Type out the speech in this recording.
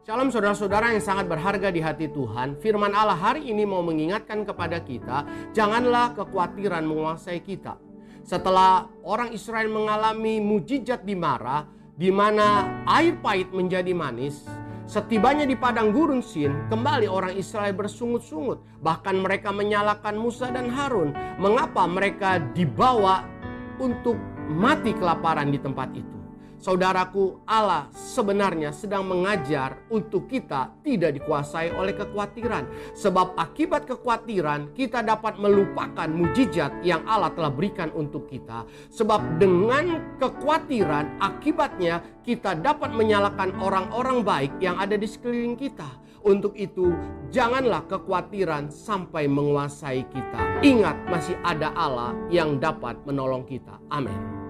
Shalom saudara-saudara yang sangat berharga di hati Tuhan. Firman Allah hari ini mau mengingatkan kepada kita, janganlah kekhawatiran menguasai kita. Setelah orang Israel mengalami mujizat di Mara, di mana air pahit menjadi manis, setibanya di padang gurun Sin, kembali orang Israel bersungut-sungut. Bahkan mereka menyalahkan Musa dan Harun. Mengapa mereka dibawa untuk mati kelaparan di tempat itu? Saudaraku, Allah sebenarnya sedang mengajar untuk kita tidak dikuasai oleh kekhawatiran. Sebab akibat kekhawatiran kita dapat melupakan mujizat yang Allah telah berikan untuk kita. Sebab dengan kekhawatiran akibatnya kita dapat menyalahkan orang-orang baik yang ada di sekeliling kita. Untuk itu, janganlah kekhawatiran sampai menguasai kita. Ingat, masih ada Allah yang dapat menolong kita. Amin.